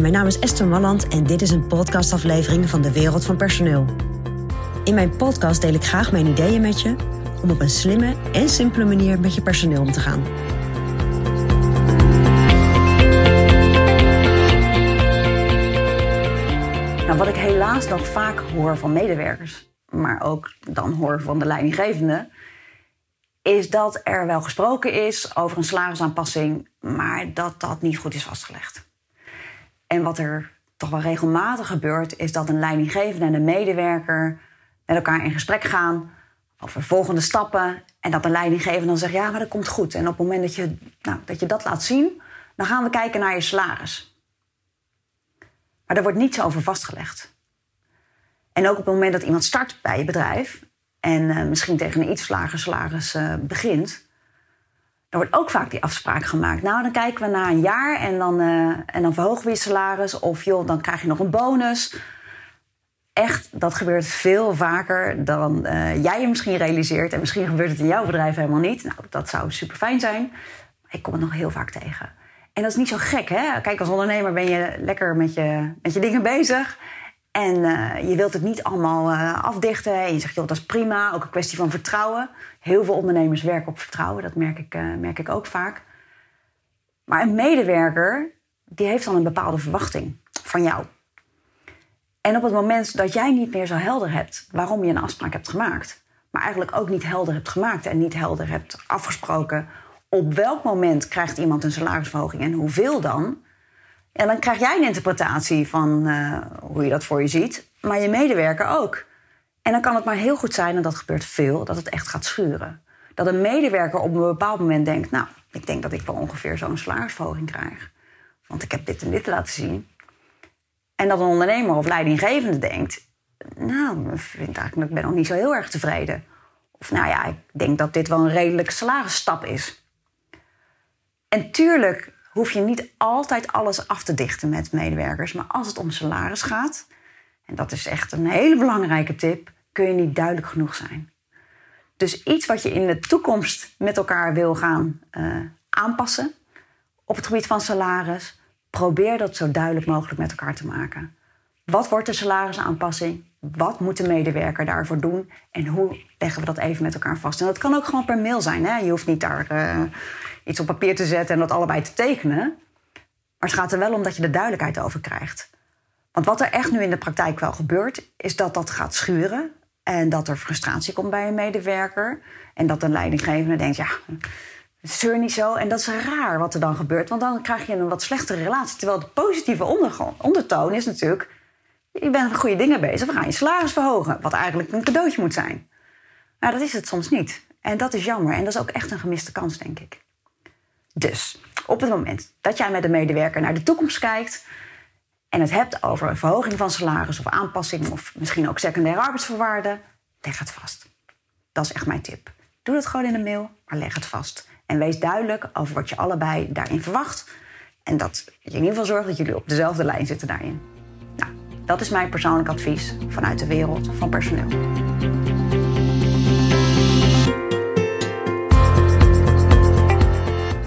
Mijn naam is Esther Malland en dit is een podcastaflevering van de Wereld van Personeel. In mijn podcast deel ik graag mijn ideeën met je om op een slimme en simpele manier met je personeel om te gaan. Nou, wat ik helaas nog vaak hoor van medewerkers, maar ook dan hoor van de leidinggevende, is dat er wel gesproken is over een salarisaanpassing, maar dat dat niet goed is vastgelegd. En wat er toch wel regelmatig gebeurt, is dat een leidinggevende en een medewerker met elkaar in gesprek gaan over volgende stappen. En dat de leidinggevende dan zegt: Ja, maar dat komt goed. En op het moment dat je, nou, dat, je dat laat zien, dan gaan we kijken naar je salaris. Maar daar wordt niets over vastgelegd. En ook op het moment dat iemand start bij je bedrijf en uh, misschien tegen een iets lager salaris uh, begint, er wordt ook vaak die afspraak gemaakt. Nou, dan kijken we na een jaar en dan, uh, en dan verhogen we je salaris. Of joh, dan krijg je nog een bonus. Echt, dat gebeurt veel vaker dan uh, jij je misschien realiseert. En misschien gebeurt het in jouw bedrijf helemaal niet. Nou, dat zou super fijn zijn. Maar ik kom het nog heel vaak tegen. En dat is niet zo gek, hè? Kijk, als ondernemer ben je lekker met je, met je dingen bezig. En uh, je wilt het niet allemaal uh, afdichten. En je zegt, joh, dat is prima. Ook een kwestie van vertrouwen. Heel veel ondernemers werken op vertrouwen. Dat merk ik, uh, merk ik ook vaak. Maar een medewerker, die heeft dan een bepaalde verwachting van jou. En op het moment dat jij niet meer zo helder hebt waarom je een afspraak hebt gemaakt, maar eigenlijk ook niet helder hebt gemaakt en niet helder hebt afgesproken op welk moment krijgt iemand een salarisverhoging en hoeveel dan, en dan krijg jij een interpretatie van uh, hoe je dat voor je ziet, maar je medewerker ook. En dan kan het maar heel goed zijn, en dat gebeurt veel, dat het echt gaat schuren. Dat een medewerker op een bepaald moment denkt: Nou, ik denk dat ik wel ongeveer zo'n salarisverhoging krijg. Want ik heb dit en dit laten zien. En dat een ondernemer of leidinggevende denkt: Nou, ik vind eigenlijk, ik ben nog niet zo heel erg tevreden. Of nou ja, ik denk dat dit wel een redelijke salarisstap is. En tuurlijk hoef je niet altijd alles af te dichten met medewerkers. Maar als het om salaris gaat, en dat is echt een hele belangrijke tip, kun je niet duidelijk genoeg zijn. Dus iets wat je in de toekomst met elkaar wil gaan uh, aanpassen op het gebied van salaris, probeer dat zo duidelijk mogelijk met elkaar te maken. Wat wordt de salarisaanpassing? Wat moet de medewerker daarvoor doen? En hoe leggen we dat even met elkaar vast? En dat kan ook gewoon per mail zijn. Hè? Je hoeft niet daar uh, iets op papier te zetten en dat allebei te tekenen. Maar het gaat er wel om dat je er duidelijkheid over krijgt. Want wat er echt nu in de praktijk wel gebeurt, is dat dat gaat schuren. En dat er frustratie komt bij een medewerker. En dat een leidinggevende denkt, ja, zeur niet zo. En dat is raar wat er dan gebeurt, want dan krijg je een wat slechtere relatie. Terwijl de positieve ondertoon is natuurlijk, je bent met goede dingen bezig, we gaan je salaris verhogen. Wat eigenlijk een cadeautje moet zijn. Nou, dat is het soms niet. En dat is jammer. En dat is ook echt een gemiste kans, denk ik. Dus op het moment dat jij met een medewerker naar de toekomst kijkt en het hebt over een verhoging van salaris of aanpassing of misschien ook secundaire arbeidsvoorwaarden, leg het vast. Dat is echt mijn tip. Doe het gewoon in een mail, maar leg het vast. En wees duidelijk over wat je allebei daarin verwacht. En dat je in ieder geval zorgt dat jullie op dezelfde lijn zitten daarin. Nou, dat is mijn persoonlijk advies vanuit de wereld van personeel.